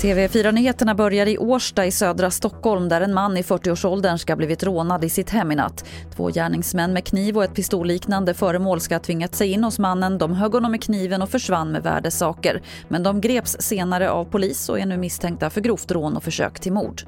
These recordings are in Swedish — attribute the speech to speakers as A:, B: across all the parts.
A: TV4-nyheterna börjar i Årsta i södra Stockholm där en man i 40-årsåldern ska ha blivit rånad i sitt hem i natt. Två gärningsmän med kniv och ett pistolliknande föremål ska ha tvingat sig in hos mannen. De högg honom med kniven och försvann med värdesaker. Men de greps senare av polis och är nu misstänkta för grovt rån och försök till mord.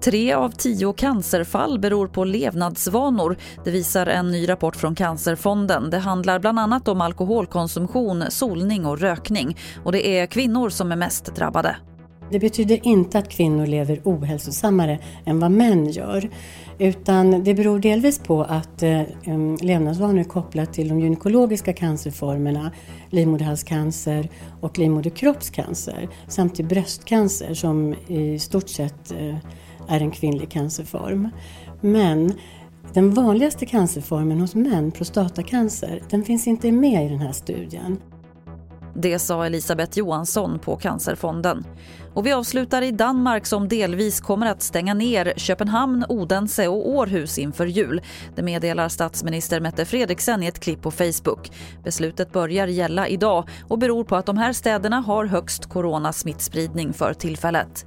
A: Tre av tio cancerfall beror på levnadsvanor. Det visar en ny rapport från Cancerfonden. Det handlar bland annat om alkoholkonsumtion, solning och rökning. Och det är kvinnor som är mest drabbade.
B: Det betyder inte att kvinnor lever ohälsosammare än vad män gör. Utan det beror delvis på att eh, levnadsvanor är kopplat till de gynekologiska cancerformerna, livmoderhalscancer och livmoderkroppscancer samt till bröstcancer som i stort sett eh, är en kvinnlig cancerform. Men den vanligaste cancerformen hos män, prostatacancer, den finns inte med i den här studien.
A: Det sa Elisabeth Johansson på Cancerfonden. Och vi avslutar i Danmark som delvis kommer att stänga ner Köpenhamn, Odense och Århus inför jul. Det meddelar statsminister Mette Fredriksen i ett klipp på Facebook. Beslutet börjar gälla idag och beror på att de här städerna har högst coronasmittspridning för tillfället.